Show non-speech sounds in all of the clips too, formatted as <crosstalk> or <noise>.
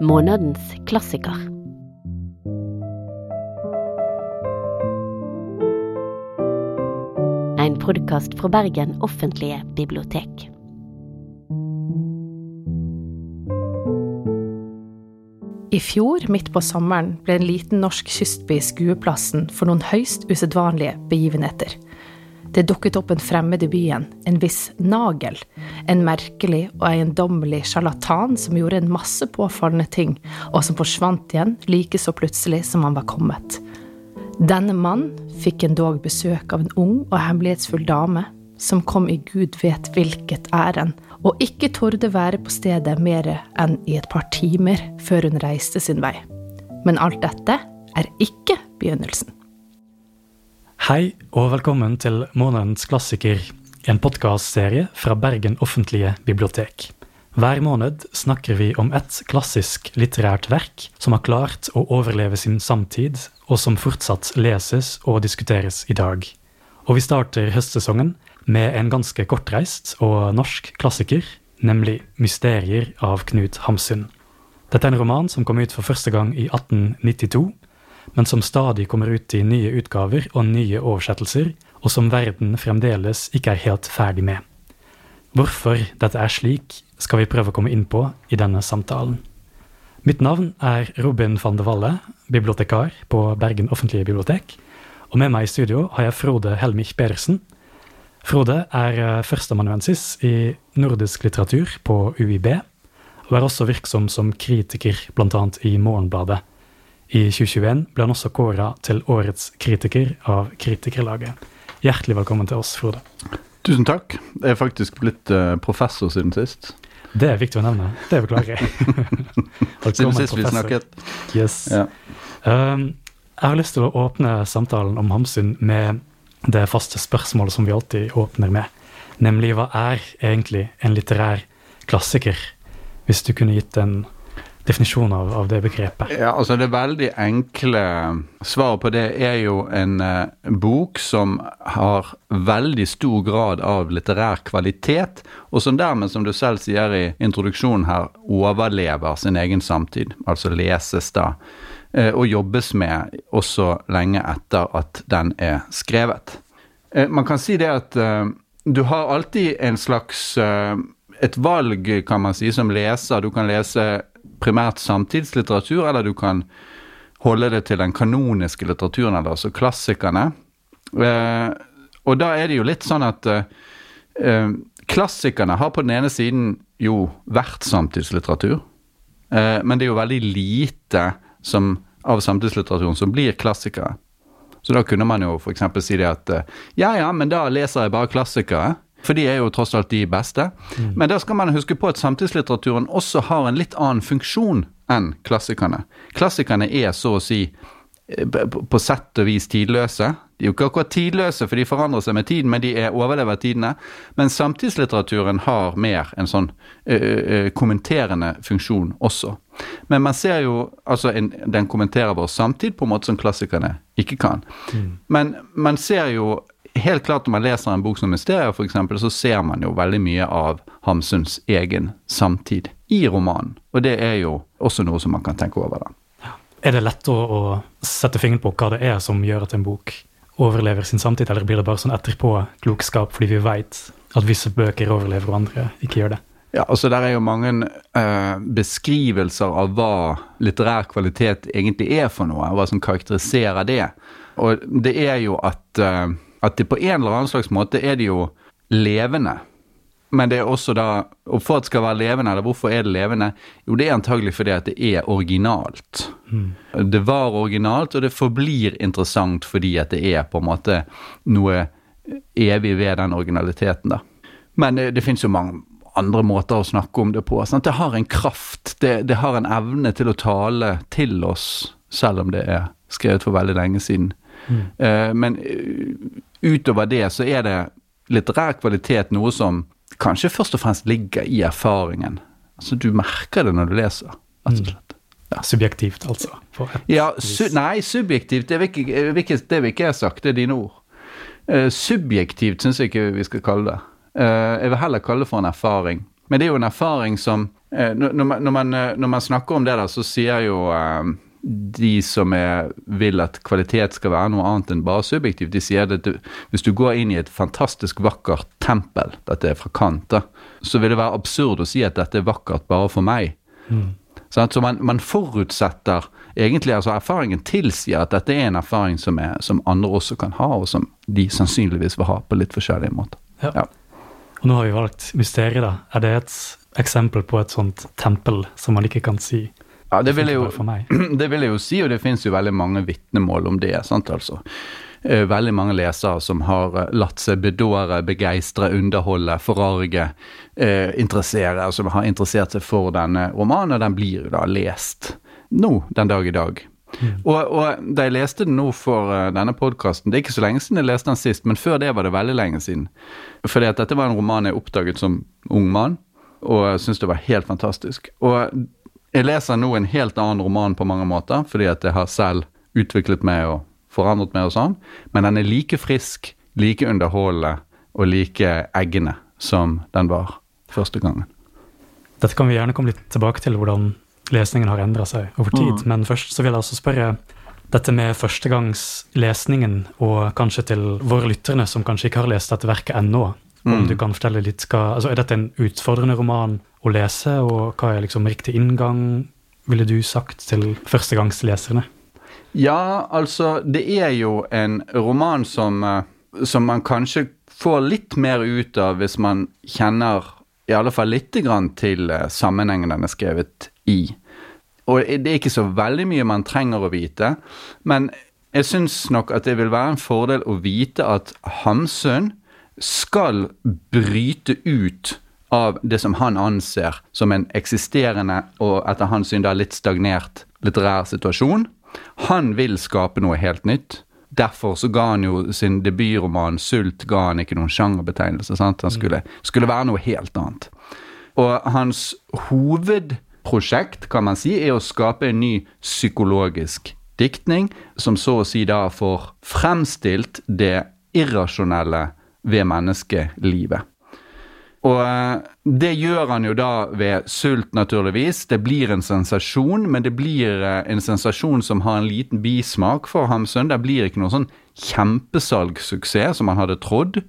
Månedens klassiker. En podkast fra Bergen offentlige bibliotek. I fjor, midt på sommeren, ble en liten norsk kystby skueplassen for noen høyst usedvanlige begivenheter. Det dukket opp en fremmed i byen, en viss Nagel. En merkelig og eiendommelig sjarlatan som gjorde en masse påfallende ting, og som forsvant igjen like så plutselig som han var kommet. Denne mannen fikk endog besøk av en ung og hemmelighetsfull dame, som kom i gud vet hvilket ærend, og ikke torde være på stedet mer enn i et par timer før hun reiste sin vei. Men alt dette er ikke begynnelsen. Hei og velkommen til Månedens klassiker, en podkastserie fra Bergen offentlige bibliotek. Hver måned snakker vi om et klassisk litterært verk som har klart å overleve sin samtid, og som fortsatt leses og diskuteres i dag. Og vi starter høstsesongen med en ganske kortreist og norsk klassiker, nemlig 'Mysterier' av Knut Hamsun. Dette er en roman som kom ut for første gang i 1892, men som stadig kommer ut i nye utgaver og nye oversettelser, og som verden fremdeles ikke er helt ferdig med. Hvorfor dette er slik, skal vi prøve å komme inn på i denne samtalen. Mitt navn er Robin van de Valle, bibliotekar på Bergen offentlige bibliotek. Og med meg i studio har jeg Frode Helmich Pedersen, Frode er eh, førsteamanuensis i nordisk litteratur på UiB, og er også virksom som kritiker, bl.a. i Morgenbladet. I 2021 ble han også kåra til årets kritiker av Kritikerlaget. Hjertelig velkommen til oss, Frode. Tusen takk. Jeg er faktisk blitt uh, professor siden sist. Det er viktig å nevne. Det beklager <laughs> jeg. siden sist vi snakket. Yes. Ja. Um, jeg har lyst til å åpne samtalen om Hamsun med det faste spørsmålet som vi alltid åpner med, nemlig hva er egentlig en litterær klassiker? Hvis du kunne gitt en definisjon av, av det begrepet. Ja, altså Det veldig enkle svaret på det er jo en eh, bok som har veldig stor grad av litterær kvalitet, og som dermed, som du selv sier i introduksjonen her, overlever sin egen samtid. Altså leses da Eh, og jobbes med også lenge etter at den er skrevet. Eh, man kan si det at eh, du har alltid en slags et valg, kan man si, som leser. Du kan lese primært samtidslitteratur, eller du kan holde det til den kanoniske litteraturen, eller altså klassikerne. Og da er det jo litt sånn at klassikerne har på den ene siden jo vært samtidslitteratur, men det er jo veldig lite som, av samtidslitteraturen som blir klassikere. Så da kunne man jo f.eks. si det at eh, ja ja, men da leser jeg bare klassikere. For de er jo tross alt de beste. Mm. Men da skal man huske på at samtidslitteraturen også har en litt annen funksjon enn klassikerne. Klassikerne er så å si eh, på sett og vis tidløse. De er jo ikke akkurat tidløse, for de forandrer seg med tiden, men de er overlever tidene. Men samtidslitteraturen har mer en sånn ø, kommenterende funksjon også. Men man ser jo altså en, Den kommenterer vår samtid på en måte som klassikerne ikke kan. Mm. Men man ser jo helt klart når man leser en bok som 'Mysterier', f.eks., så ser man jo veldig mye av Hamsuns egen samtid i romanen. Og det er jo også noe som man kan tenke over. da. Er det lett å, å sette fingeren på hva det er som gjør at en bok overlever sin samtid, eller blir det bare sånn etterpåklokskap fordi vi veit at visse bøker overlever og andre ikke gjør det? Ja, altså Der er jo mange uh, beskrivelser av hva litterær kvalitet egentlig er for noe, hva som karakteriserer det. Og det er jo at, uh, at det på en eller annen slags måte er det jo levende. Men det er også da Og for at det skal være levende, eller hvorfor er det levende? Jo, det er antagelig fordi at det er originalt. Mm. Det var originalt, og det forblir interessant fordi at det er på en måte noe evig ved den originaliteten, da. Men det, det finnes jo mange andre måter å snakke om det på. Sant? Det har en kraft. Det, det, har en evne til å tale til oss, selv om det er skrevet for veldig lenge siden. Mm. Uh, men utover det så er det litterær kvalitet noe som kanskje først og fremst ligger i erfaringen. Altså Du merker det når du leser, rett og mm. slett. Ja. Subjektivt, altså? Ja, su nei, subjektivt det vil, ikke, det vil ikke jeg sagt. Det er dine ord. Uh, subjektivt syns jeg ikke vi skal kalle det. Uh, jeg vil heller kalle det for en erfaring. Men det er jo en erfaring som eh, når, man, når, man, eh, når man snakker om det, da, så sier jo eh, de som er, vil at kvalitet skal være noe annet enn bare subjektivt, de sier at du, hvis du går inn i et fantastisk vakkert tempel, dette er fra Kant, så vil det være absurd å si at dette er vakkert bare for meg. Sånn, så man, man forutsetter egentlig, altså Erfaringen tilsier at dette er en erfaring som, er, som andre også kan ha, og som de sannsynligvis vil ha på litt forskjellige måter. Ja. Ja. Og nå har vi valgt mysteriet, da. Er det et eksempel på et sånt tempel som man ikke kan si? Ja, det vil, jeg jo, <clears throat> det vil jeg jo si, og det finnes jo veldig mange vitnemål om det. sant altså. Eh, Veldig mange lesere som har eh, latt seg bedåre, begeistre, underholde, forarge, eh, interessere, som har interessert seg for denne romanen, og den blir jo da lest nå, den dag i dag. Og, og da jeg leste den nå for eh, denne podkasten, det er ikke så lenge siden jeg leste den sist, men før det var det veldig lenge siden. Fordi at dette var en roman jeg oppdaget som ung mann, og syntes det var helt fantastisk. Og jeg leser nå en helt annen roman på mange måter, fordi at jeg har selv utviklet meg og forandret meg og sånn, men den er like frisk, like underholdende og like eggende som den var første gangen. Dette kan vi gjerne komme litt tilbake til, hvordan lesningen har endra seg over tid. Men først så vil jeg også spørre dette med førstegangslesningen, og kanskje til våre lytterne som kanskje ikke har lest dette verket ennå. Om Mm. du kan fortelle litt, hva, altså Er dette en utfordrende roman å lese, og hva er liksom riktig inngang, ville du sagt til førstegangsleserne? Ja, altså, det er jo en roman som, eh, som man kanskje får litt mer ut av hvis man kjenner i alle fall lite grann til eh, sammenhengen den er skrevet i. Og det er ikke så veldig mye man trenger å vite, men jeg syns nok at det vil være en fordel å vite at Hamsun skal bryte ut av det som han anser som en eksisterende og etter hans syn da litt stagnert litterær situasjon. Han vil skape noe helt nytt. Derfor så ga han jo sin debutroman 'Sult' ga han ikke noen sjangerbetegnelse. sant? Han skulle, skulle være noe helt annet. Og hans hovedprosjekt, kan man si, er å skape en ny psykologisk diktning, som så å si da får fremstilt det irrasjonelle ved menneskelivet. Og eh, det gjør han jo da ved sult, naturligvis. Det blir en sensasjon, men det blir eh, en sensasjon som har en liten bismak for Hamsun. Det blir ikke noen sånn kjempesalgssuksess som han hadde trodd.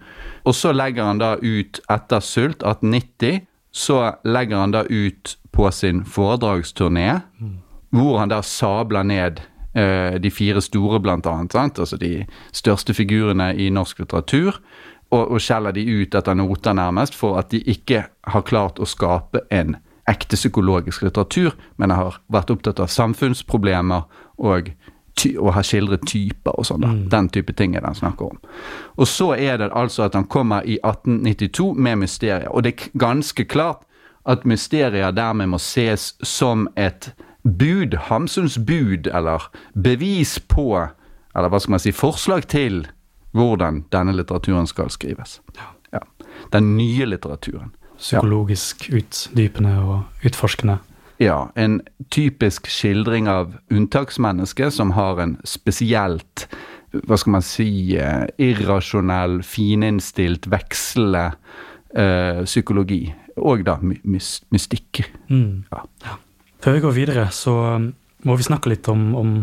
Og så legger han da ut, etter Sult 1890, så legger han da ut på sin foredragsturné, hvor han da sabler ned eh, de fire store, blant annet. Sant? Altså de største figurene i norsk litteratur og, og skjeller de ut etter noter nærmest for at de ikke har klart å skape en ekte psykologisk litteratur, men har vært opptatt av samfunnsproblemer og, og har skildret typer og sånn. Mm. Den type ting er det han snakker om. Og så er det altså at han kommer i 1892 med mysterier, og det er ganske klart at mysterier dermed må ses som et bud, Hamsuns bud, eller bevis på, eller hva skal man si, forslag til hvordan denne litteraturen skal skrives. Ja. Den nye litteraturen. Psykologisk utdypende og utforskende. Ja, en typisk skildring av unntaksmennesket som har en spesielt, hva skal man si, eh, irrasjonell, fininnstilt, vekslende eh, psykologi. Og da my mys mystikk. Mm. Ja. Før vi går videre, så um, må vi snakke litt om, om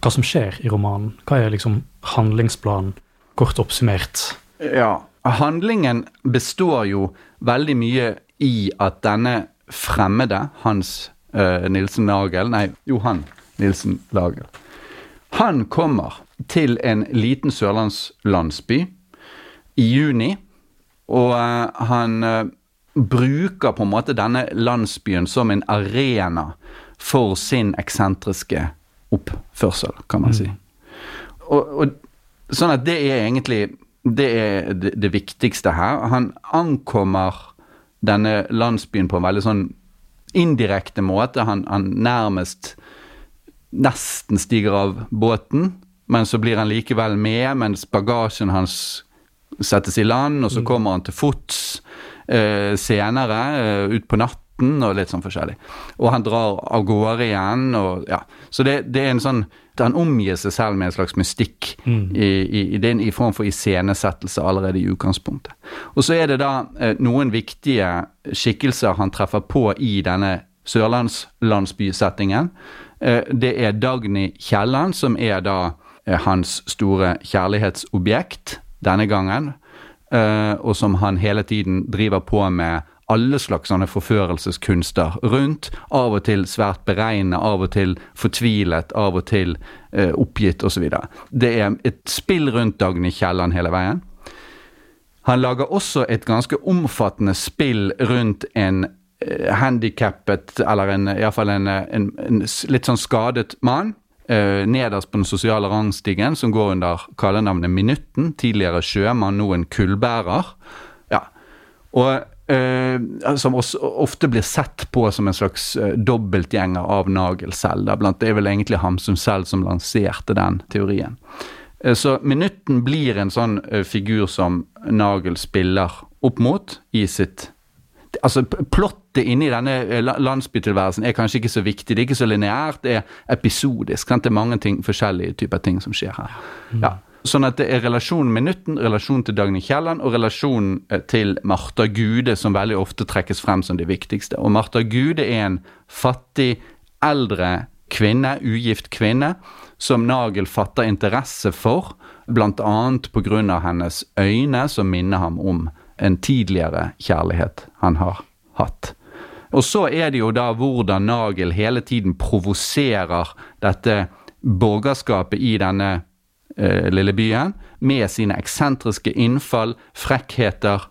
hva som skjer i romanen. Hva er liksom handlingsplanen, kort oppsummert? Ja, handlingen består jo veldig mye i at denne fremmede, Hans uh, Nilsen Nagel, nei, Johan Nilsen Lagel, han kommer til en liten sørlandslandsby i juni, og uh, han uh, bruker på en måte denne landsbyen som en arena for sin eksentriske oppførsel, kan man si. Og, og Sånn at det er egentlig det, er det, det viktigste her. Han ankommer denne landsbyen på en veldig sånn indirekte måte. Han, han nærmest nesten stiger av båten, men så blir han likevel med mens bagasjen hans settes i land, og så kommer han til fots eh, senere, eh, ut på natten og litt sånn forskjellig. Og han drar av gårde igjen og ja. Så det, det er en sånn Han omgir seg selv med en slags mystikk Mm. i, i, i, i form for iscenesettelse allerede i utgangspunktet. Og så er det da eh, noen viktige skikkelser han treffer på i denne sørlandslandsbysettingen. Eh, det er Dagny Kielland, som er da eh, hans store kjærlighetsobjekt denne gangen. eh, og som han hele tiden driver på med alle slags sånne forførelseskunster rundt. Av og til svært beregnet, av og til fortvilet, av og til eh, oppgitt osv. Det er et spill rundt Dagny Kielland hele veien. Han lager også et ganske omfattende spill rundt en eh, handikappet, eller en, i hvert fall en, en, en litt sånn skadet mann. eh, nederst på den sosiale rangstigen, som går under kallenavnet Minutten. Tidligere sjømann, nå en kullbærer. Ja. Og eh, som også ofte blir sett på som en slags uh, dobbeltgjenger av Nagel selv. Da. Blant, det er vel egentlig Hamsun selv som lanserte den teorien. Uh, Så Minutten blir en sånn figur som Nagel spiller opp mot i sitt Altså, Plottet inni denne landsbytilværelsen er kanskje ikke så viktig. Det er ikke så lineært, det er episodisk. Sant? Det er mange ting, forskjellige typer ting som skjer her. Ja. Sånn at det er relasjonen med Nytten, relasjonen til Dagny Kielland og relasjonen eh, til Martha Gude som veldig ofte trekkes frem som det viktigste. Og Martha Gude er en fattig, eldre kvinne, ugift kvinne, som Nagel fatter interesse for, bl.a. pga. hennes øyne, som minner ham om en tidligere kjærlighet han har hatt. Og så er det jo da hvordan Nagel hele tiden provoserer dette borgerskapet i denne lille byen med sine eksentriske innfall, frekkheter,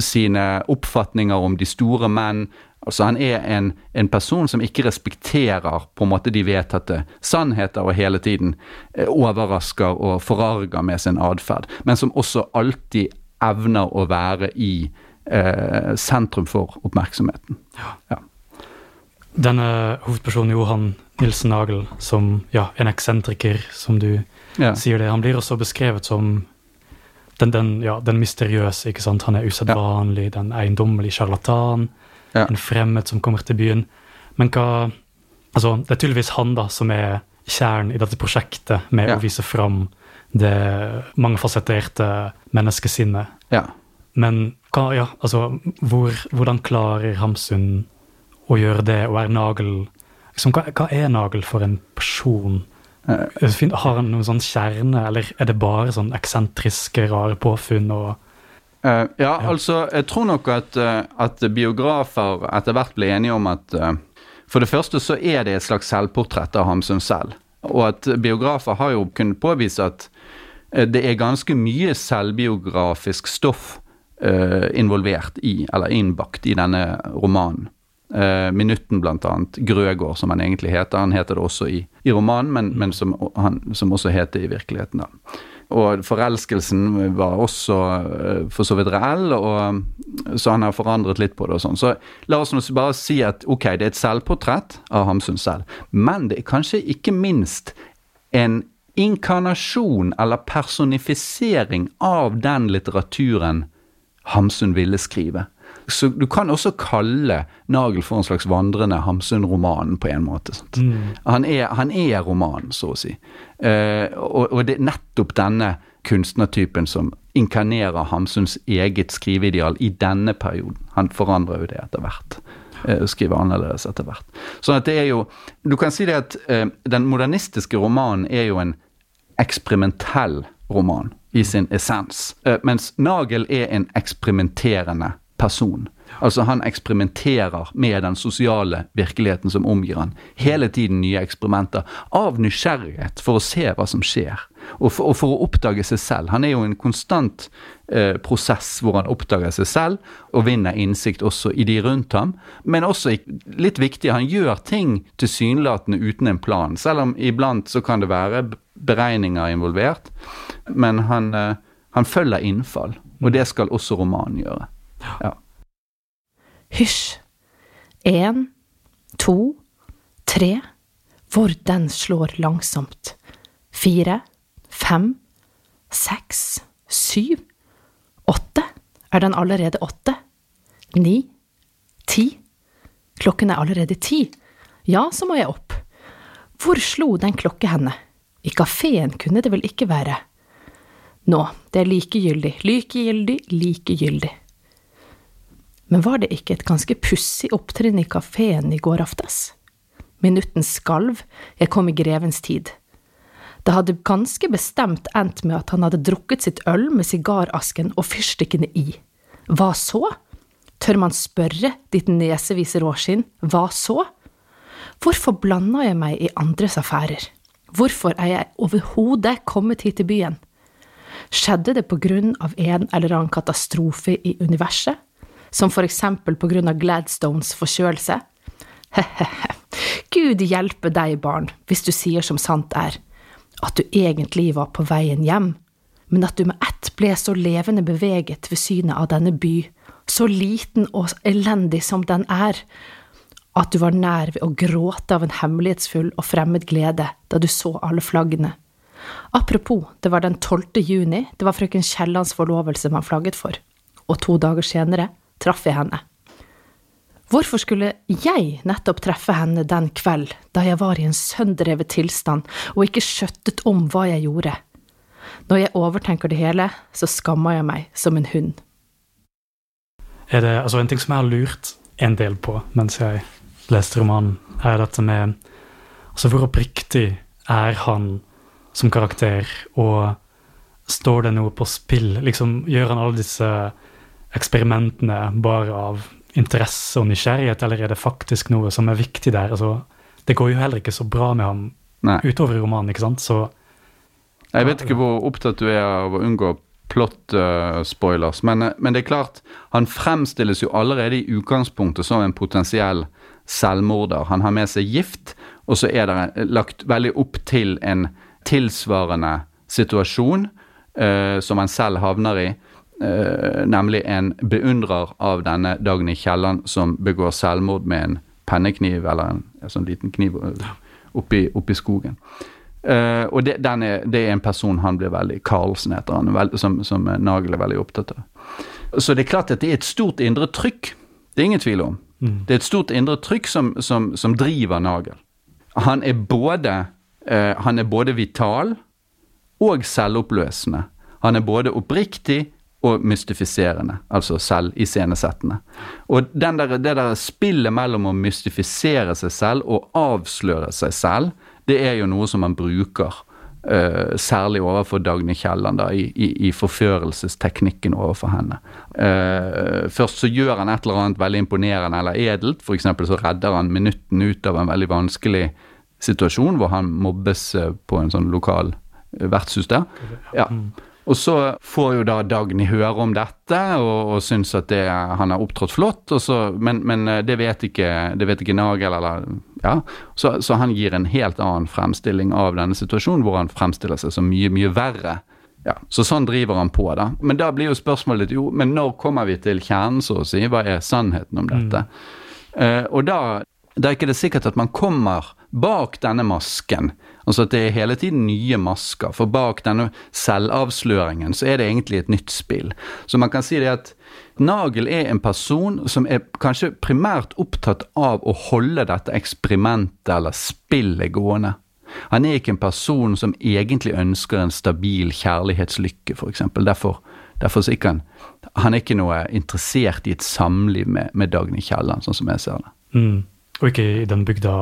sine oppfatninger om de store menn. Altså Han er en, en person som ikke respekterer på en måte de vedtatte sannheter, og hele tiden eh, overrasker og forarger med sin atferd, men som også alltid evner å være i eh, sentrum for oppmerksomheten. Ja. Denne hovedpersonen Johan Nilsen Nagel, som ja, en eksentriker, som du Ja. sier det, han blir også beskrevet som den, den, ja, den mysteriøse, ikke sant? Han er usedvanlig, den eiendommelige sjarlatan, Ja. en fremmed som kommer til byen. Men hva Altså, det er tydeligvis han da som er kjernen i dette prosjektet med å vise fram det mangefasetterte menneskesinnet. ja. Men hva, ja, altså, hvor, hvordan klarer Hamsun å gjøre det, og er Nagel liksom, hva, hva er Nagel for en person? Eh, Har han noen sånn kjerne, eller er det bare sånn eksentriske, rare påfunn? og Uh, ja, altså, jeg tror nok at, eh, at biografer etter hvert blir enige om at uh, For det første så er det et slags selvportrett av Hamsun selv. Og at biografer har jo kunnet påvise at det er ganske mye selvbiografisk stoff involvert i, eller innbakt i denne romanen. Eh, Minutten, annet. Grøgård, som han egentlig heter. Han heter det også i, i romanen, men, men som, han, som også heter i virkeligheten. da. Og forelskelsen var også eh, for så vidt reell, og, så han har forandret litt på det og sånn. Så la oss nå bare si at ok, det er et selvportrett av Hamsun selv, men det er kanskje ikke minst en inkarnasjon eller personifisering av den litteraturen Hamsun ville skrive. Så du kan også kalle Nagel for en slags vandrende Hamsun-roman på en måte. Sant? Han, er, han er romanen, så å si. Uh, og, og det er nettopp denne kunstnertypen som inkarnerer Hamsuns eget skriveideal i denne perioden. Han forandrer jo det etter hvert. Uh, skriver annerledes etter hvert. Sånn at det er jo Du kan si det at uh, den modernistiske romanen er jo en eksperimentell roman i sin essens. Mens Nagel er en eksperimenterende person. Altså Han eksperimenterer med den sosiale virkeligheten som omgir han. Hele tiden nye eksperimenter. Av nysgjerrighet for å se hva som skjer. Og for, og for å oppdage seg selv. Han er jo en konstant eh, prosess hvor han oppdager seg selv og vinner innsikt også i de rundt ham. Men også litt viktig, han gjør ting tilsynelatende uten en plan. Selv om iblant så kan det være beregninger involvert. Men han, eh, han følger innfall. Og det skal også romanen gjøre. Ja. Hysj. Én, to, tre. Hvor den slår langsomt. Fire, fem, seks, syv, åtte. Er den allerede åtte? Ni, ti, Klokken er allerede ti. Ja, så må jeg opp. Hvor slo den klokke henne? I kafeen kunne det vel ikke være? Nå, det er likegyldig, likegyldig, likegyldig. Men var det ikke et ganske pussig opptrinn i kafeen i går aftes? Minutten skalv, jeg kom i grevens tid. Det hadde ganske bestemt endt med at han hadde drukket sitt øl med sigarasken og fyrstikkene i. Hva så? Tør man spørre, ditt nesevise råskinn, hva så? Hvorfor blanda jeg meg i andres affærer? Hvorfor er jeg overhodet kommet hit til byen? Skjedde det på grunn av en eller annen katastrofe i universet? Som for eksempel på grunn av Gladstones forkjølelse? He-he-he, Gud hjelpe deg, barn, hvis du sier som sant er, at du egentlig var på veien hjem, men at du med ett ble så levende beveget ved synet av denne by, så liten og elendig som den er, at du var nær ved å gråte av en hemmelighetsfull og fremmed glede da du så alle flaggene. Apropos, det var den 12. juni, det var frøken Kiellands forlovelse man flagget for, og to dager senere traff jeg henne. Hvorfor skulle jeg nettopp treffe henne den kveld, da jeg var i en sønderrevet tilstand og ikke skjøttet om hva jeg gjorde? Når jeg overtenker det hele, så skammer jeg meg som en hund. Er det, altså En ting som jeg har lurt en del på mens jeg leste romanen, er dette med altså Hvor oppriktig er han som karakter, og står det noe på spill? Liksom, Gjør han alle disse eksperimentene bare av interesse og nysgjerrighet, eller er det faktisk noe som er viktig der? Altså, det går jo heller ikke så bra med ham Nei. utover romanen, ikke sant? Så Jeg vet ikke hvor opptatt du er av å unngå plot-spoilers, men, eh, men det er klart, han fremstilles jo allerede i utgangspunktet som en potensiell selvmorder. Han har med seg gift, og så er det lagt veldig opp til en tilsvarende situasjon uh, som han selv havner i. eh, nemlig en beundrer av denne Dagny Kielland som begår selvmord med en pennekniv eller en, en sånn liten kniv eh, oppi, oppi skogen. Eh, og det, den er, det er en person han blir veldig Karlsen heter han, veld, som, som Nagel er veldig opptatt av. Så det er klart at det er et stort indre trykk. Det er ingen tvil om. Det er et stort indre trykk som, som, som driver Nagel. Han er både, uh, han er både vital og selvoppløsende. Han er både oppriktig og mystifiserende, altså selviscenesettende. Og den der, det der spillet mellom å mystifisere seg selv og avsløre seg selv, det er jo noe som man bruker. Uh, særlig overfor Dagny Kielland, da, i, i, i forførelsesteknikken overfor henne. Uh, først så gjør han et eller annet veldig imponerende eller edelt. Eksempel så redder han minutten ut av en veldig vanskelig situasjon, hvor han mobbes eh, på en sånn lokal vertshus der. Ja. Og så får jo da Dagny høre om dette og, og syns at det, han har opptrådt flott, så, men, men eh, det vet ikke, det vet ikke Nagel, eller ja. Så, så han gir en helt annen fremstilling av denne situasjonen, hvor han fremstiller seg som mye, mye verre. Ja, Så sånn driver han på, da. Men da blir jo spørsmålet jo, men når kommer vi til kjernen, så å si? Hva er sannheten om dette? Eh, og da, da er ikke det sikkert at man kommer bak denne masken. Altså at det er hele tiden nye masker. For bak denne selvavsløringen så er det egentlig et nytt spill. Så man kan si det at Nagel er en person som er kanskje primært opptatt av å holde dette eksperimentet eller spillet gående. Han er ikke en person som egentlig ønsker en stabil kjærlighetslykke, f.eks. Derfor, derfor ikke han, han er ikke noe interessert i et samliv med, med Dagny Kielland, sånn som jeg ser det. Mm. Og ikke i den bygda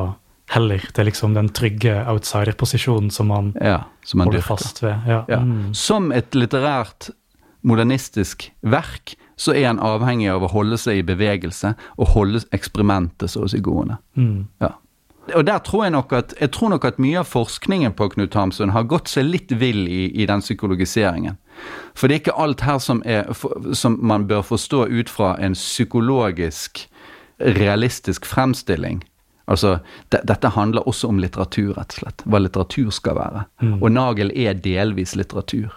heller. Det er liksom den trygge outsider-posisjonen som man Ja, som man holder dyrker. fast ved. Ja. Ja. Mm. Som et litterært, modernistisk verk, så er han avhengig av å holde seg i bevegelse og holde eksperimentet så å si gående. Mm. Ja. Og der tror jeg nok at jeg tror nok at mye av forskningen på Knut Hamsun har gått seg litt vill i, i den psykologiseringen. For det er ikke alt her som, er, som man bør forstå ut fra en psykologisk, realistisk fremstilling. Altså, de, dette handler også om litteratur, rett og slett. Hva litteratur skal være. Og Nagel er delvis litteratur.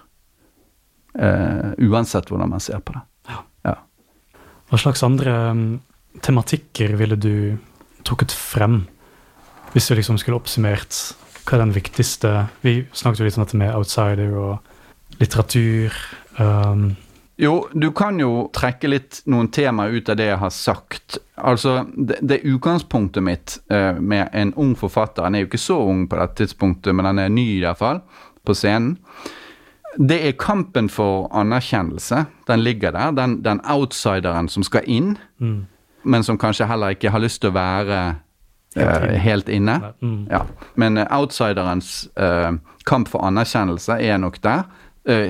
Eh, uansett hvordan man ser på det. Ja. Hva slags andre um, tematikker ville du trukket frem, hvis du liksom skulle oppsummert hva er den viktigste Vi snakket jo litt om dette med outsider og litteratur. Um, Jo, du kan jo trekke litt noen temaer ut av det jeg har sagt. Altså, det, det utgangspunktet mitt uh, med en ung forfatter Han er jo ikke så ung på dette tidspunktet, men han er ny i hvert fall, på scenen. Det er kampen for anerkjennelse. Den ligger der. Den, den outsideren som skal inn, mm. men som kanskje heller ikke har lyst til å være uh, helt inne. Mm. Ja. Men uh, outsiderens kamp for anerkjennelse er nok der,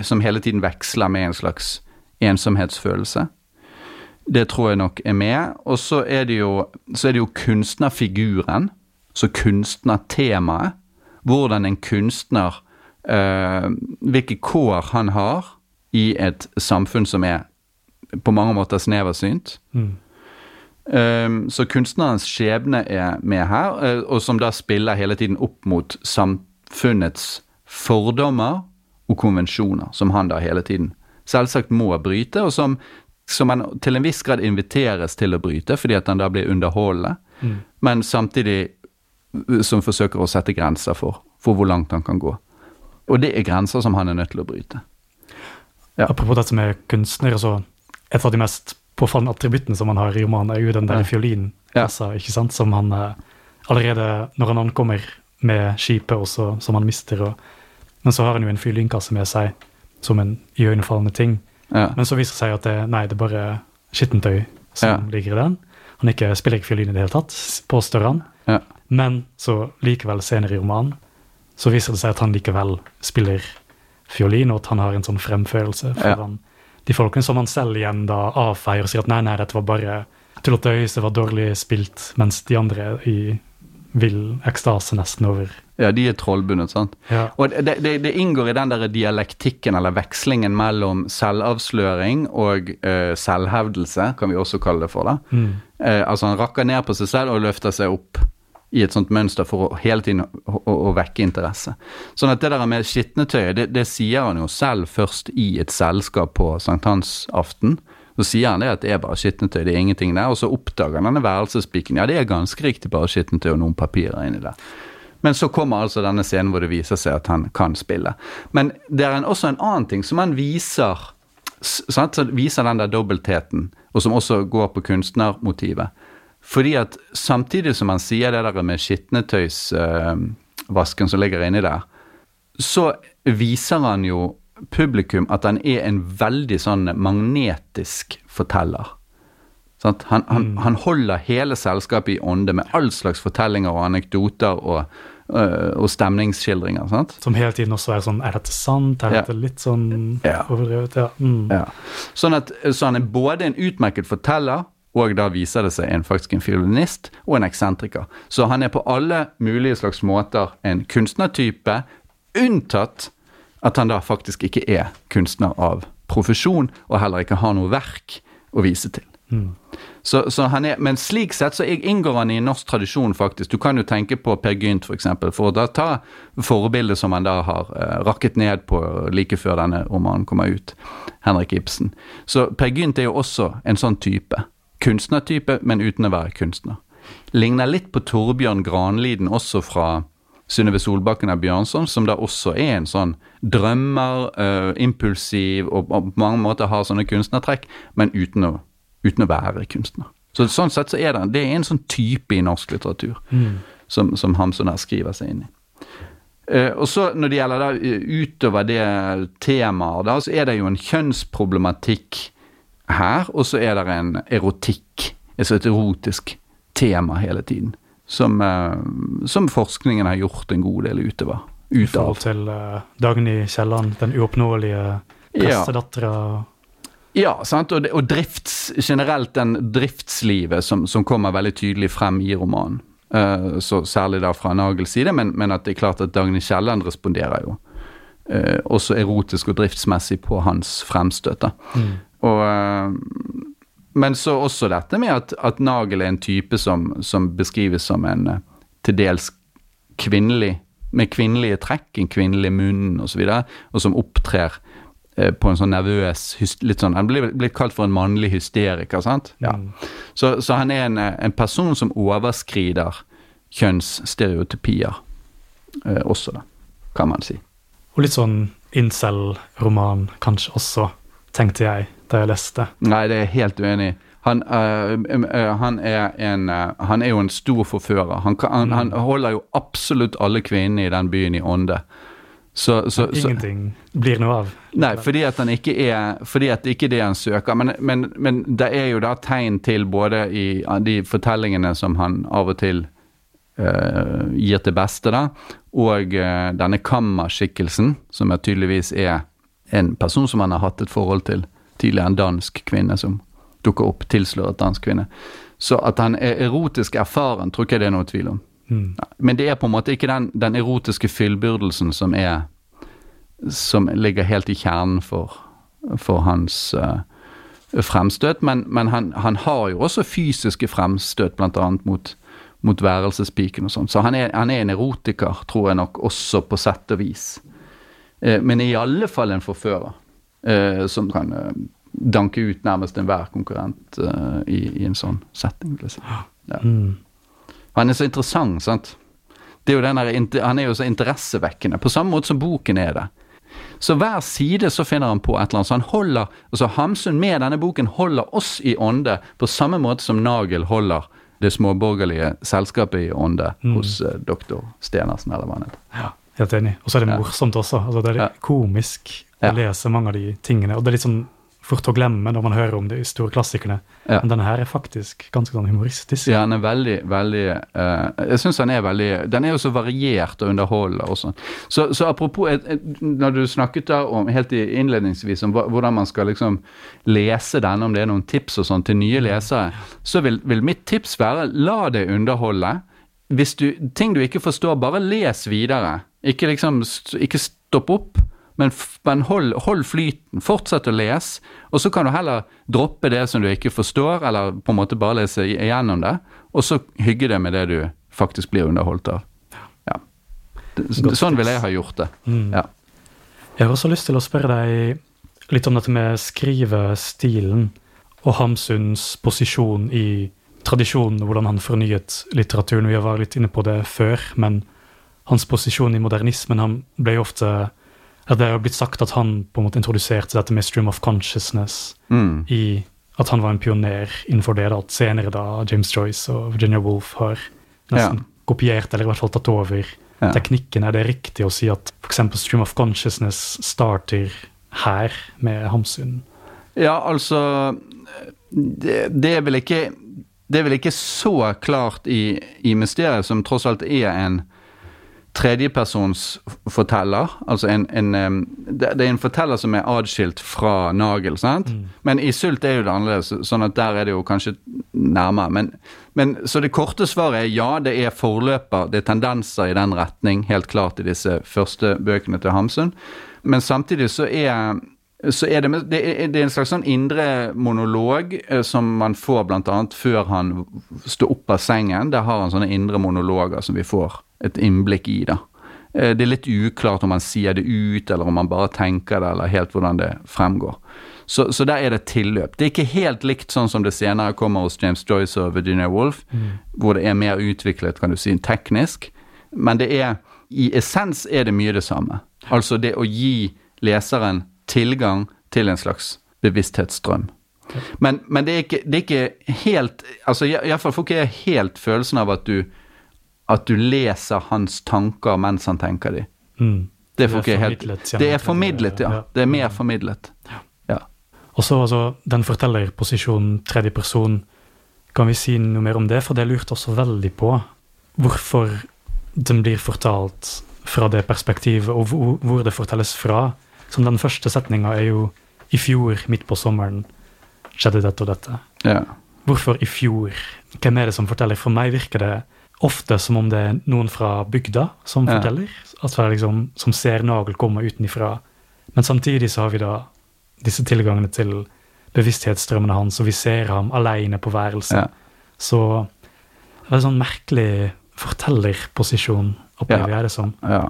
som hele tiden veksler med en slags ensomhetsfølelse. Det tror jeg nok er med. Og så er det jo, så er det jo kunstnerfiguren, så kunstnertemaet. Hvordan en kunstner øh, Hvilke kår han har i et samfunn som er på mange måter sneversynt. Mm. Um, så kunstnerens skjebne er med her, uh, og som da spiller hele tiden opp mot samfunnets fordommer og konvensjoner, som han da hele tiden selvsagt må bryte, og som, som han til en viss grad inviteres til å bryte, fordi at han da blir underholdende, mm. men samtidig uh, som forsøker å sette grenser for, for hvor langt han kan gå. Og det er grenser som han er nødt til å bryte. Ja. Apropos dette med kunstner, så et av de mest påfallende attributtene som han har i romanen, er jo den der ja. fiolinpassa, ja. ikke sant, som han eh, allerede når han ankommer med skipet også, som han mister, og, men så har han jo en fiolinkasse med seg som en iøynefallende ting. Ja. Men så viser det seg at det, nei, det er bare skittentøy som ja. ligger i den. Han ikke spiller ikke fiolin i det hele tatt, påstår han. Ja. Men så likevel senere i romanen så viser det seg at han likevel spiller fiolin, og at han har en sånn fremførelse foran de folkene som han selv igjen da avfeier og sier at nei, nei, dette var bare tull og tøys, det var dårlig spilt, mens de andre i vill ekstase nesten over. Ja, de er trollbundet, sant. Ja. Og det, det, det, inngår i den der dialektikken, eller vekslingen mellom selvavsløring og uh, selvhevdelse, kan vi også kalle det for. det. Mm. Uh, altså han rakker ned på seg selv og løfter seg opp i et sånt mønster for å hele tiden å, å, å vekke interesse. Sånn at det der med skitnetøyet, det, det sier han jo selv først i et selskap på sankthansaften. Så sier han det at det er bare skitnetøy, det er ingenting der. Og så oppdager han denne værelsespiken. Ja, det er ganske riktig bare skitnetøy og noen papirer inni der. Men så kommer altså denne scenen hvor det viser seg at han kan spille. Men det er en, også en annen ting som han viser. Sant? Så viser den der dobbeltheten, og som også går på kunstnermotivet. Fordi at samtidig som han sier det der med skitnetøysvasken uh, som ligger inni der, så viser han jo publikum at han er en veldig sånn magnetisk forteller. Han, han, mm. han, holder hele selskapet i ånde med all slags fortellinger og anekdoter og, øh, og stemningsskildringer. Sant? Som hele tiden også er sånn Er dette sant? Er dette litt sånn ja. overdrevet? Ja. Mm. ja. Sånn at, så han er både en utmerket forteller, og da viser det seg en, faktisk en fiolinist og en eksentriker. Så han er på alle mulige slags måter en kunstnertype, unntatt at han da faktisk ikke er kunstner av profesjon, og heller ikke har noe verk å vise til. Mm. Så, så, er, Men slik sett så inngår han i norsk tradisjon, faktisk. Du kan jo tenke på Per Gynt, f.eks., for, eksempel, for å ta forbildet som han da har uh, rakket ned på like før denne romanen kommer ut, Henrik Ibsen. Så Per Gynt er jo også en sånn type. Kunstnertype, men uten å være kunstner. Ligner litt på Torbjørn Granliden, også fra Synnøve Solbakken av Bjørnson, som da også er en sånn drømmer, uh, impulsiv og, og, på mange måter har sånne kunstnertrekk, men uten å, uten å være kunstner. Så Sånn sett så er det, det er en sånn type i norsk litteratur mm. som, som Hamsun her skriver seg inn i. Uh, og så Når det gjelder da utover det temaet, da, så er det jo en kjønnsproblematikk her, og så er det en erotikk, altså et erotisk tema hele tiden som, uh, som, forskningen har gjort en god del utover. Ut I forhold til uh, Dagny Kielland, den uoppnåelige pressedattera? Ja. Ja, sant? Og, og drifts, generelt den driftslivet som, som, kommer veldig tydelig frem i romanen. Uh, så Særlig da fra Nagels side, men, men, at det er klart at Dagny Kielland responderer jo uh, også erotisk og driftsmessig på hans fremstøt. Mm. Og uh, men så også dette med at, at Nagel er en type som, som beskrives som en til dels kvinnelig Med kvinnelige trekk, en kvinnelig munn osv., og, så og som opptrer på en sånn nervøs litt sånn, Han blir blir kalt for en mannlig hysteriker, sant? Ja. Mm. Så, så, han er en, eh, en, person som overskrider kjønnsstereotypier eh, også, da, kan man si. Og litt sånn incel-roman kanskje også tenkte jeg da jeg leste. Nei, det er jeg helt uenig i. Han, øh, øh, han, er en, øh, han er jo en stor forfører. Han, kan, han, han holder jo absolutt alle kvinnene i den byen i ånde. Så, så, så, Ingenting blir noe av. Nei, fordi at han ikke er Fordi at det ikke det han søker. Men, men, men det er jo da tegn til både i de fortellingene som han av og til uh, gir til beste, da, og uh, denne Kamma-skikkelsen, som er tydeligvis er en person som han har hatt et forhold til. Tidligere en dansk kvinne som dukker opp, tilsløret dansk kvinne. Så at han er erotisk erfaren, tror ikke det er noe tvil om. Mm. Men det er på en måte ikke den, den erotiske fyllbyrdelsen som er Som ligger helt i kjernen for, for hans uh, fremstøt. Men, men han, han, har jo også fysiske fremstøt, bl.a. mot, mot værelsespiken og sånn. Så han er, han er, en erotiker, tror jeg nok, også på sett og vis. Uh, men i alle fall en forfører. Uh, som kan danke ut nærmest enhver konkurrent i, i, en sånn setting. si. Ja. Mm. Han er så interessant, sant. Det er jo der, han er jo så interessevekkende, på samme måte som boken er det. Så hver side så finner han på et eller annet. Så han holder, altså Hamsun med denne boken holder oss i ånde, på samme måte som Nagel holder det småborgerlige selskapet i ånde mm. hos uh, doktor Stenersen, eller hva han heter. Ja, helt enig. Og så er det morsomt også. altså Det er ja. komisk å lese mange av de tingene. og det er litt sånn fort å glemme når man hører om de store klassikerne. Ja. Men denne her er faktisk ganske sånn humoristisk. Ja, den er veldig, veldig uh, Jeg syns den er veldig Den er jo så variert og underholdende også. Så, så apropos et, et, Når du snakket da om helt innledningsvis om hvordan man skal liksom lese denne, om det er noen tips og sånn til nye lesere, så vil, vil mitt tips være la det underholde. Hvis du, ting du ikke forstår, bare les videre. Ikke liksom Ikke stopp opp men, men hold, hold, flyten. Fortsett å lese. Og så kan du heller droppe det som du ikke forstår, eller på en måte bare lese igjennom det, og så hygge deg med det du faktisk blir underholdt av. Ja. Sånn ville jeg ha gjort det. Mm. Ja. Jeg har også lyst til å spørre deg litt om dette med skrivestilen og Hamsuns posisjon i tradisjonen, hvordan han fornyet litteraturen. Vi vært litt inne på det før, men hans posisjon i modernismen han ble jo ofte at Det har blitt sagt at han på en måte introduserte dette med stream of consciousness mm. i at han var en pioner innenfor det. at Senere da James Joyce og Virginia Woolf har nesten ja. kopiert, eller i hvert fall tatt over ja. teknikken. Er det riktig å si at f.eks. stream of consciousness starter her med Hamsun? Ja, altså det, det, er vel ikke det er vel ikke så klart i, i mysteriet, som tross alt er en tredjepersons forteller. Altså en, en det, er en forteller som er adskilt fra Nagel, sant? Mm. Men i Sult er jo det annerledes, sånn at der er det jo kanskje nærmere. Men, men, så det korte svaret er ja, det er forløper, det er tendenser i den retning, helt klart, i disse første bøkene til Hamsun. Men samtidig så er så er det, det, er, det er en slags sånn indre monolog eh, som man får bl.a. før han står opp av sengen. Der har han sånne indre monologer som vi får et innblikk i. da. Eh, det er litt uklart om han sier det ut, eller om han bare tenker det, eller helt hvordan det fremgår. Så, så der er det tilløp. Det er ikke helt likt sånn som det senere kommer hos James Joyce og Virginia Woolf, mm. hvor det er mer utviklet, kan du si, teknisk. Men det er i essens er det mye det samme. Altså det å gi leseren tilgang til en slags bevissthetsstrøm. Men, men det, er ikke, det, er ikke, helt altså Iallfall får ikke jeg helt følelsen av at du at du leser hans tanker mens han tenker de. Mm. Det, det, er helt, det er formidlet, ja. Det er mer formidlet. Ja. Og så altså, den fortellerposisjonen, tredje person, kan vi si noe mer om det? For det lurte også veldig på hvorfor den blir fortalt fra det perspektivet, og hvor, det fortelles fra. Som den første setninga er jo i fjor, midt på sommeren, skjedde dette og dette. Ja. Hvorfor i fjor? Hvem er det som forteller? For meg virker det ofte som om det er noen fra bygda som ja. forteller. Altså liksom, som ser Nagel komme utenfra. Men samtidig så har vi da disse tilgangene til bevissthetsstrømmene hans, og vi ser ham alene på værelset. Ja. Så det er en sånn merkelig fortellerposisjon, opplever ja. jeg det som. Ja.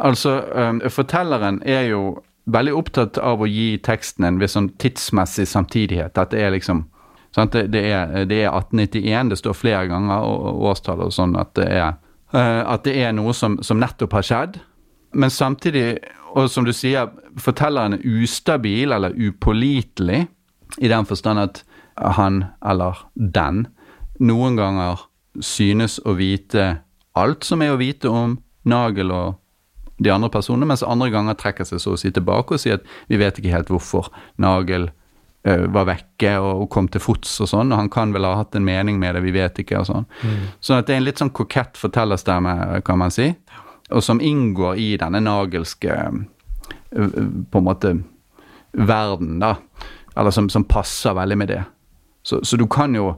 Altså, um, fortelleren er jo veldig opptatt av å gi teksten en viss sånn tidsmessig samtidighet. At det er liksom det, det, er, det, er, 1891, det står flere ganger, og årstallet og sånn, at det er, uh, at det er noe som, som, nettopp har skjedd. Men samtidig, og som du sier, fortelleren er ustabil eller upålitelig, i den forstand at han eller den noen ganger synes å vite alt som er å vite om Nagel og de andre personene, mens andre ganger trekker seg så å si tilbake og sier at vi vet ikke helt hvorfor Nagel uh, var vekke og, kom til fots og sånn, og han kan vel ha hatt en mening med det, vi vet ikke, og sånn. Mm. At det er en litt sånn kokett fortellerstemme, kan man si, og som inngår i denne nagelske uh, på en måte verden, da. Eller som, som passer veldig med det. Så, så du kan jo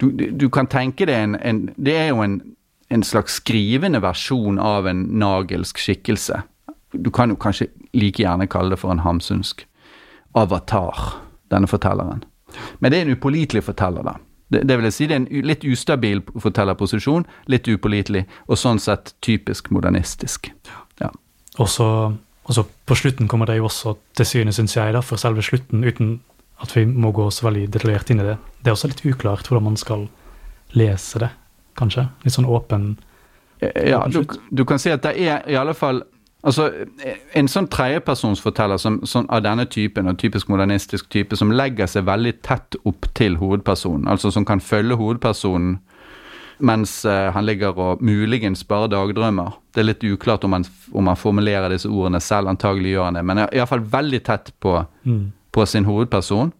du, du, kan tenke det en, en Det er jo en en slags skrivende versjon av en nagelsk skikkelse. Du kan jo kanskje like gjerne kalle det for en hamsunsk avatar, denne fortelleren. Men det er en upålitelig forteller, da. Det, det, vil si det er en litt ustabil fortellerposisjon, litt upålitelig, og sånn sett typisk modernistisk. Ja. Og så på slutten kommer det jo også til syne, syns jeg, da, for selve slutten, uten at vi må gå så veldig detaljert inn i det. Det er også litt uklart hvordan man skal lese det kanskje? Litt sånn åpen Ja, du, du, kan si at det er i alle fall Altså, En sånn tredjepersonsforteller som, som, av denne typen, og typisk modernistisk type, som legger seg veldig tett opp til hovedpersonen, altså som kan følge hovedpersonen mens han ligger og muligens bare dagdrømmer. Det er litt uklart om han, om han formulerer disse ordene selv, antagelig gjør han det, men iallfall veldig tett på, mm. på sin hovedperson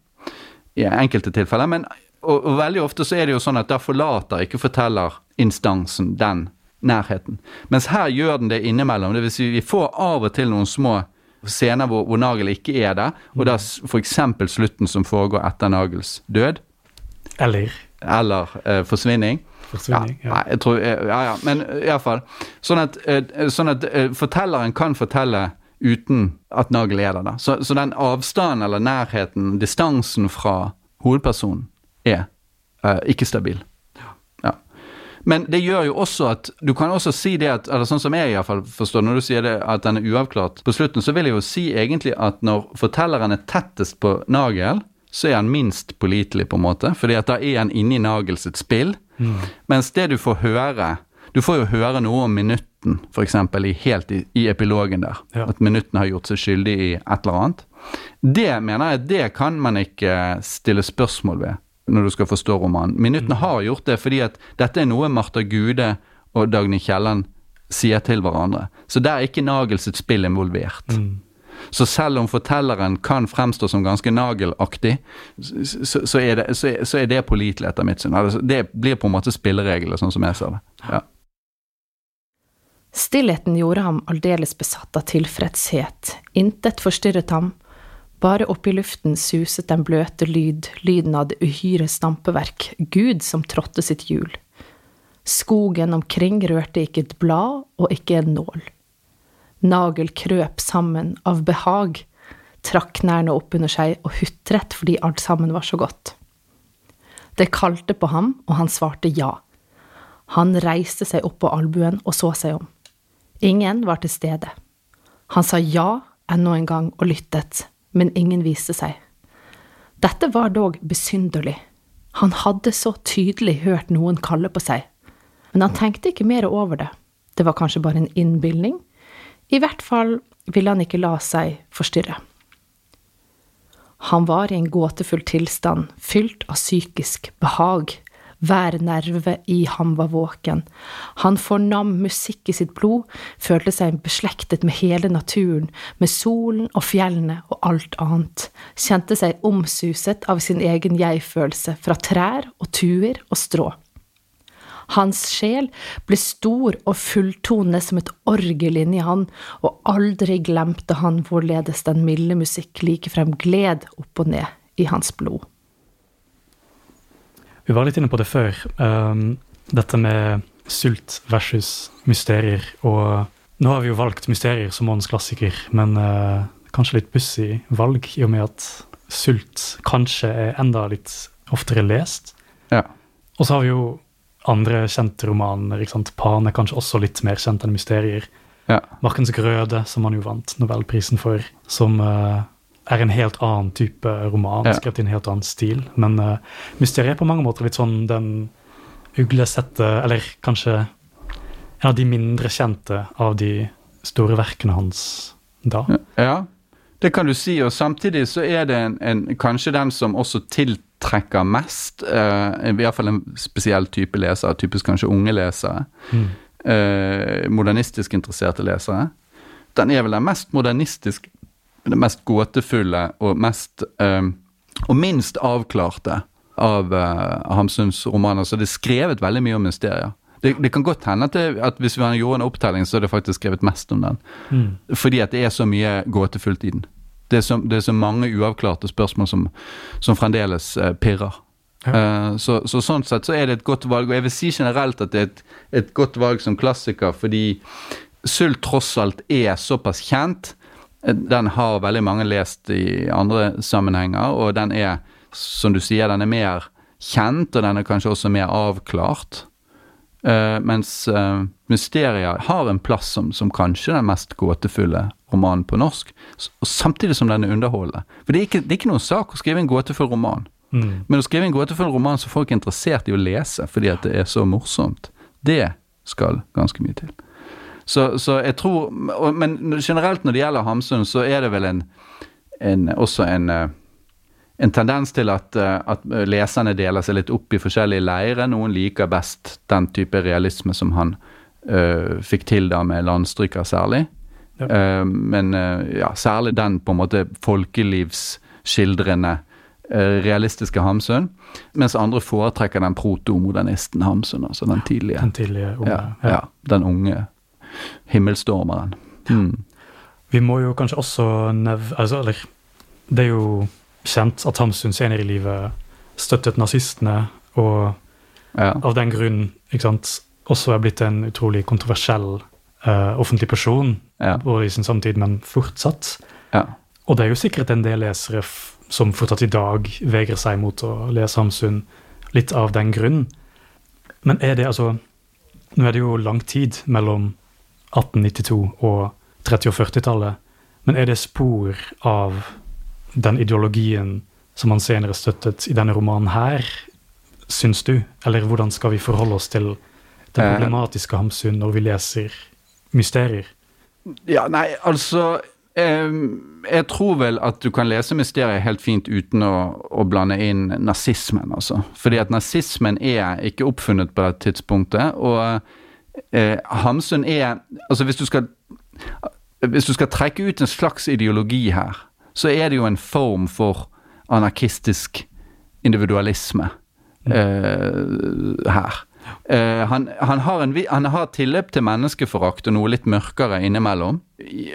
i enkelte tilfeller. Men og, og, veldig ofte så er det jo sånn at da forlater ikke fortellerinstansen den nærheten. Mens her gjør den det innimellom. Det vil si vi får av og til noen små scener hvor, hvor Nagel ikke er der, og da f.eks. slutten som foregår etter Nagels død. Eller Eller eh, forsvinning. Forsvinning, ja. ja. jeg tror, ja, ja. Men iallfall. Sånn at, uh, sånn at fortelleren kan fortelle uten at Nagel er der. Da. Så, så den avstanden eller nærheten, distansen fra hovedpersonen, er uh, ikke stabil. Ja. Men det gjør jo også at Du kan også si det at eller sånn som jeg i fall forstår når du sier det at den er uavklart på slutten, så vil jeg jo si egentlig at når fortelleren er tettest på Nagel, så er han minst pålitelig, på en måte. fordi at da er han inne i Nagel sitt spill. Mm. Mens det du får høre Du får jo høre noe om minutten, f.eks. helt i, i, epilogen der. Ja. At minutten har gjort seg skyldig i et eller annet. Det mener jeg det kan man ikke stille spørsmål ved når du skal forstå romanen. Minuttene mm. har gjort det fordi at dette er noe Martha Gude og Dagny Kielland sier til hverandre. Så der er ikke Nagels et spill involvert. Mm. Så selv om fortelleren kan fremstå som ganske nagelaktig, så, så, er, det, så, så er det pålitelig, etter mitt syn. Altså, det blir på en måte spilleregler, sånn som jeg ser det. Ja. Stillheten gjorde ham aldeles besatt av tilfredshet. Intet forstyrret ham, bare opp i luften suset den bløte lyd, lyden av det uhyre stampeverk, Gud som trådte sitt hjul. Skogen omkring rørte ikke et blad og ikke en nål. Nagel krøp sammen av behag, trakk knærne opp under seg og hutret fordi alt sammen var så godt. Det kalte på ham, og han svarte ja. Han reiste seg opp på albuen og så seg om. Ingen var til stede. Han sa ja enda en gang og lyttet, men ingen viste seg. Dette var dog besynderlig. Han hadde så tydelig hørt noen kalle på seg, men han tenkte ikke mer over det. Det var kanskje bare en innbilning. I hvert fall ville han ikke la seg forstyrre. Han var i en gåtefull tilstand, fylt av psykisk behag, hver nerve i ham var våken. Han fornam musikk i sitt blod, følte seg beslektet med hele naturen, med solen og fjellene og alt annet, kjente seg omsuset av sin egen jeg-følelse fra trær og tuer og strå. Hans sjel ble stor og fulltonende som et orgel inni han, og aldri glemte han hvorledes den milde musikk likefrem gled opp og ned i hans blod. Vi var litt inne på det før. Um, dette med sult versus mysterier. Og nå har vi jo valgt mysterier som månedens klassiker, men uh, kanskje litt pussig valg, i og med at sult kanskje er enda litt oftere lest. Ja. Og så har vi jo andre kjente romaner. ikke sant? Pan er kanskje også litt mer kjent enn mysterier. Ja. Markens Grøde, som han jo vant Nobelprisen for, som uh, er en helt annen type roman, ja. skrevet i en helt annen stil. Men uh, mysteriet er på mange måter litt sånn den uglesette Eller kanskje en av de mindre kjente av de store verkene hans da. Ja. Det kan du si, og samtidig så er det en, en, kanskje den som også tiltrekker mest, uh, i hvert fall en spesiell type lesere, typisk kanskje unge lesere, mm. uh, modernistisk interesserte lesere. Den er vel den mest modernistisk, den mest gåtefulle og mest uh, og minst avklarte av Hamsuns romaner. Så det er skrevet veldig mye om mysterier. Det, det, kan godt hende at, det, at hvis vi gjorde en opptelling, så er det faktisk skrevet mest om den. Mm. Fordi at det er så mye gåtefullt i den. Det er så, det er så mange uavklarte spørsmål som, som fremdeles uh, pirrer. Ja. Uh, så, så, sånn sett så er det et godt valg. Og jeg vil si generelt at det er et, et godt valg som klassiker, fordi Sult tross alt er såpass kjent. Den har veldig mange lest i andre sammenhenger, og den er, som du sier, den er mer kjent, og den er kanskje også mer avklart. Uh, mens uh, Mysteria har en plass som, som, kanskje den mest gåtefulle romanen på norsk, og samtidig som den er underholdende. For det er, ikke, det er ikke noen sak å skrive en gåtefull roman, mm. men å skrive en gåtefull roman som folk er interessert i å lese fordi at det er så morsomt, det skal ganske mye til. Så, så jeg tror Men generelt når det gjelder Hamsun, så er det vel en, en også en uh, en tendens til at, eh, at, leserne deler seg litt opp i forskjellige leirer. Noen liker best den type realisme som han uh, fikk til da med 'Landstryker' særlig. Ja. Uh, men uh, ja, særlig den på en måte folkelivsskildrende realistiske Hamsun. Mens andre foretrekker den protomodernisten Hamsun, altså den tidlige. Den tidlige unge. Ja, ja. den unge himmelstormeren. Mm. Vi må jo kanskje også nevne altså, Eller det er jo kjent at Hamsun senere i livet støttet nazistene, og ja. av den grunn ikke sant, også er blitt en utrolig kontroversiell uh, offentlig person, ja. både i sin samtid, men fortsatt. Ja. Og det er jo sikkert en del lesere som fortsatt i dag vegrer seg mot å lese Hamsun, litt av den grunn. Men er det altså Nå er det jo lang tid mellom 1892 og 30- og 40-tallet, men er det spor av den ideologien som han senere støttet i denne romanen her, syns du? Eller hvordan skal vi forholde oss til den eh. problematiske Hamsun når vi leser mysterier? Ja, nei, altså jeg tror vel at du kan lese mysteriet helt fint uten å, å, blande inn nazismen, altså. Fordi at nazismen er ikke oppfunnet på det tidspunktet, og eh, Hamsun er Altså, hvis du skal Hvis du skal trekke ut en slags ideologi her, så er det jo en form for anarkistisk individualisme mm. uh, her. Uh, han, han, har en, han, har tilløp til menneskeforakt og noe litt mørkere innimellom,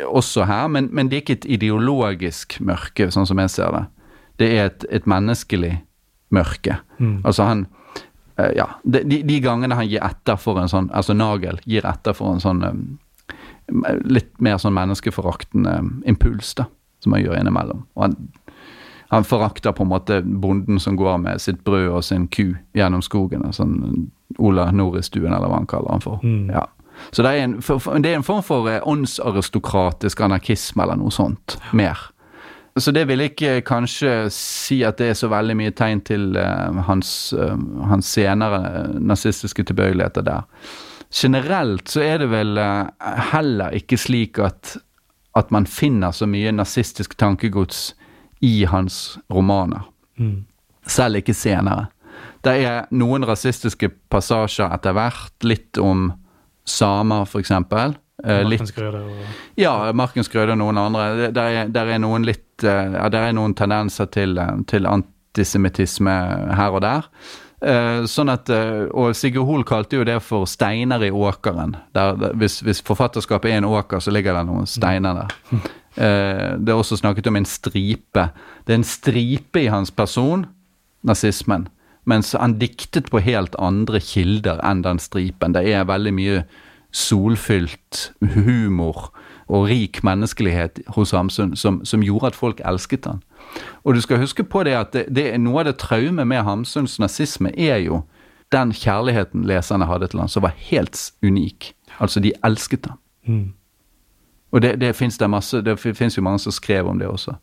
også her, men, men, det er ikke et ideologisk mørke, sånn som jeg ser det. Det er et, et menneskelig mørke. Mm. Altså han Ja, de, de, gangene han gir etter for en sånn Altså Nagel gir etter for en sånn um, litt mer sånn menneskeforaktende impuls, da som han gjør innimellom. Og han, han, forakter på en måte bonden som går med sitt brød og sin ku gjennom skogen. Sånn Ola Noristuen, eller hva han kaller han for. Mm. Ja. Så det er, en, det er en form for eh, åndsaristokratisk anarkisme eller noe sånt. Mer. Så det vil ikke kanskje si at det er så veldig mye tegn til uh, hans, uh, hans, senere nazistiske tilbøyeligheter der. Generelt så er det vel uh, heller ikke slik at at man finner så mye nazistisk tankegods i hans romaner. Mm. Selv ikke senere. Det er noen rasistiske passasjer etter hvert, litt om samer, f.eks. Eh, Markens Grøde og Ja, Marken Skrøde og noen andre. Der er, der er noen litt uh, Der er noen tendenser til, eh, til antisemittisme her og der. Uh, sånn at, uh, og Sigurd Hoel kalte jo det for 'steiner i åkeren'. Der, hvis, hvis, forfatterskapet er en åker, så ligger det noen steiner der. Det er også snakket om en stripe. Det er en stripe i hans person, nazismen, mens han diktet på helt andre kilder enn den stripen. Det er veldig mye solfylt humor og rik menneskelighet hos Hamsun som, som gjorde at folk elsket han. Og du skal huske på det at det, det er noe av det traumet med Hamsuns nazisme er jo den kjærligheten leserne hadde til han, som var helt unik. Altså, de elsket han. Mm. Og det, det fins jo mange som skrev om det også.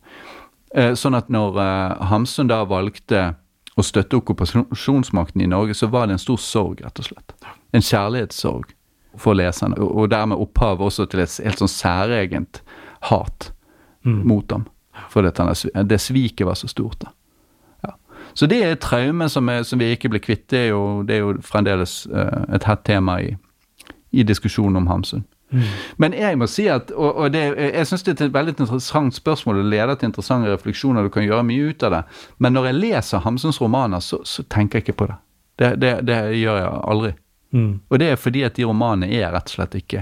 Eh, sånn at når eh, Hamsun da valgte å støtte okkupasjonsmakten i Norge, så var det en stor sorg, rett og slett. En kjærlighetssorg for leserne, og, dermed opphav også til et helt sånn særegent hat mm. mot ham. For det, det sviket var så stort. da. Ja. Så det er et traume som, er, som vi ikke blir kvitt. Det er jo, det er jo fremdeles uh, et hett tema i, i diskusjonen om Hamsun. Mm. Men jeg må si at, og, og det, jeg syns det er et veldig interessant spørsmål Det leder til interessante refleksjoner. Du kan gjøre mye ut av det. Men når jeg leser Hamsuns romaner, så, så tenker jeg ikke på det. Det, det, det gjør jeg aldri. Mm. Og det er fordi at de romanene er rett og slett ikke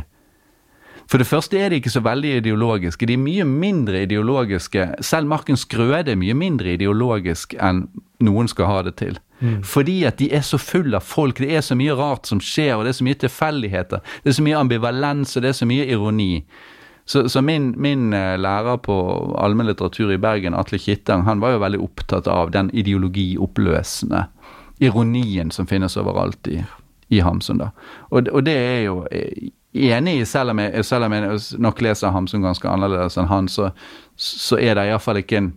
For det første er de ikke så veldig ideologiske. De er mye mindre ideologiske. Selv Marken Skrøde er mye mindre ideologisk enn noen skal ha det til. Mm. Fordi at de er så fulle av folk. Det er så mye rart som skjer, og det er så mye tilfeldigheter. Det er så mye ambivalens, og det er så mye ironi. Så, så min, min, eh, lærer på allmennlitteratur i Bergen, Atle Kittang, han var jo veldig opptatt av den ideologioppløsende ironien som finnes overalt i, i Hamsun. da. Og, og, det er jo eh, enig i, selv om jeg, selv om jeg nok leser Hamsun ganske annerledes enn han, så, så er det iallfall ikke en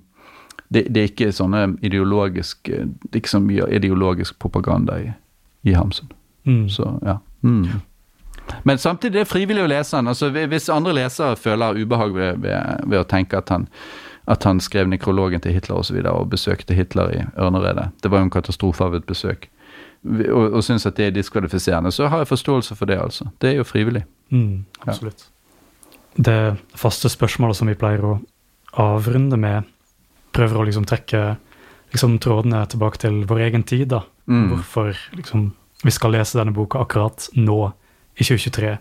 det, det, er ikke sånne ideologisk Det er ikke så mye ideologisk propaganda i, i Hamsun. Mm. Så, ja. Mm. Men samtidig det er frivillig å lese han. altså Hvis andre lesere føler ubehag ved, ved, ved å tenke at han, at han skrev nekrologen til Hitler osv. Og, så videre, og besøkte Hitler i Ørneredet Det var jo en katastrofe av et besøk. Og, og syns at det er diskvalifiserende. Så har jeg forståelse for det, altså. Det er jo frivillig. Mm, absolutt. Ja. Det faste spørsmålet som vi pleier å avrunde med, prøver å liksom trekke liksom trådene tilbake til vår egen tid. da. Mm. Hvorfor liksom, vi skal lese denne boka akkurat nå, i 2023.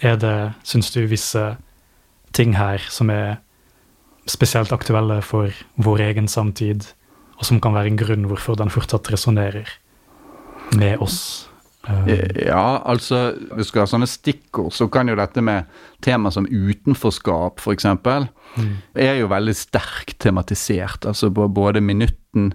Er det, syns du, visse ting her som er spesielt aktuelle for vår egen samtid, og som kan være en grunn hvorfor den fortsatt resonnerer med oss? Eh, ja, altså Hvis du skal ha sånne stikkord, så kan jo dette med tema som utenforskap, f.eks., mm. er jo veldig sterkt tematisert. Altså både Minutten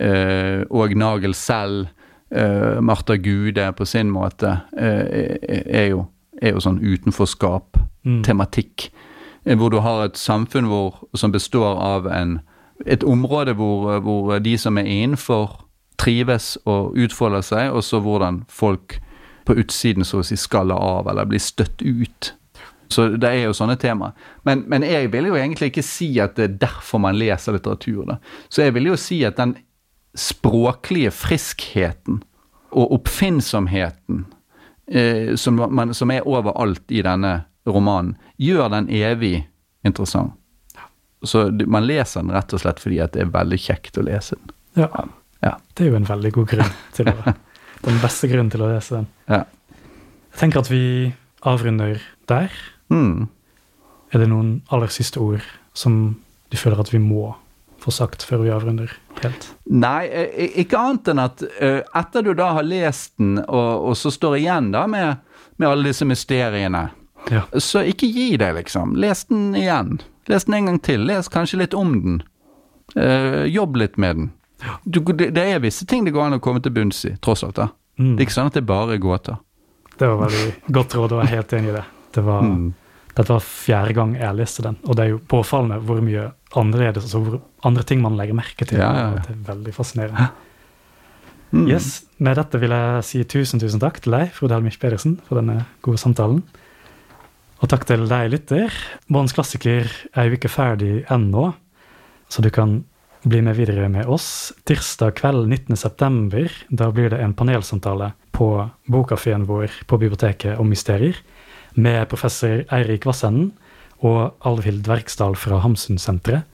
eh, og Nagel selv, eh, Martha Gude på sin måte, eh, er, jo, er, jo, sånn utenforskap-tematikk. Mm. Hvor du har et samfunn hvor, som består av en, et område hvor, hvor de som er innenfor trives og utfolder seg, og så hvordan folk på utsiden så å si skaller av eller blir støtt ut. Så det er jo sånne tema. Men, men, jeg vil jo egentlig ikke si at det er derfor man leser litteratur. Da. Så jeg vil jo si at den språklige friskheten og oppfinnsomheten eh, som, man, som, er overalt i denne romanen, gjør den evig interessant. Så man leser den rett og slett fordi at det er veldig kjekt å lese den. Ja. Ja. Det er jo en veldig god grunn <laughs> til å Den beste grunnen til å lese den. Ja. Jeg tenker at vi avrunder der. Mm. Er det noen aller siste ord som du føler at vi må få sagt før vi avrunder helt? Nei, ikke annet enn at etter du da har lest den, og, og så står igjen da med, med alle disse mysteriene, ja. så ikke gi deg, liksom. Les den igjen. Les den en gang til. Les kanskje litt om den. Jobb litt med den. Du, det, det, er visse ting det går an å komme til bunns i, tross alt. da. Mm. Det er ikke sånn at det bare er gåter. Det var veldig godt råd, og jeg er helt enig i det. det var, mm. Dette var fjerde gang jeg leste den, og det er jo påfallende hvor mye annerledes, altså hvor andre ting man legger merke til. Ja, ja, ja. Det er veldig fascinerende. Mm. Yes, Med dette vil jeg si tusen tusen takk til deg, Frode Helmich Pedersen, for denne gode samtalen. Og takk til deg, lytter. Månens klassiker er jo ikke ferdig ennå, så du kan bli med videre med oss. Tirsdag kveld 19.9. Da blir det en panelsamtale på bokkafeen vår på biblioteket om mysterier med professor Eirik Vassenden og Alvhild Verksdal fra Hamsunsenteret.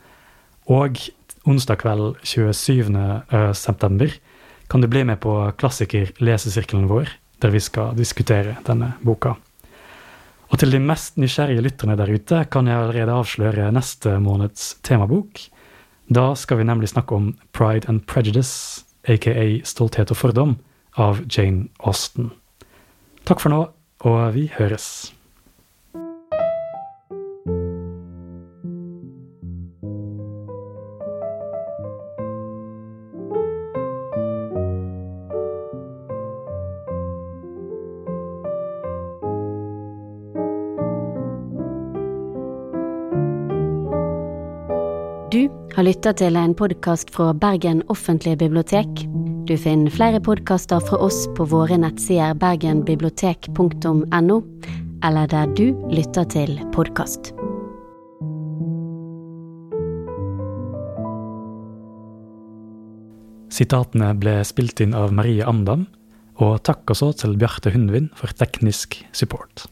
Og onsdag kveld 27.9. Eh, kan du bli med på klassiker-lesesirkelen vår, der vi skal diskutere denne boka. Og til de mest nysgjerrige lytterne der ute kan jeg allerede avsløre neste måneds temabok. Da skal vi nemlig snakke om Pride and Prejudice, aka Stolthet og fordom, av Jane Austen. Takk for nå, og vi høres. Dere lytter til en podkast fra Bergen offentlige bibliotek. Du finner flere podkaster fra oss på våre nettsider bergenbibliotek.no, eller der du lytter til podkast. Sitatene ble spilt inn av Marie Amdam, og takk også til Bjarte Hundvin for teknisk support.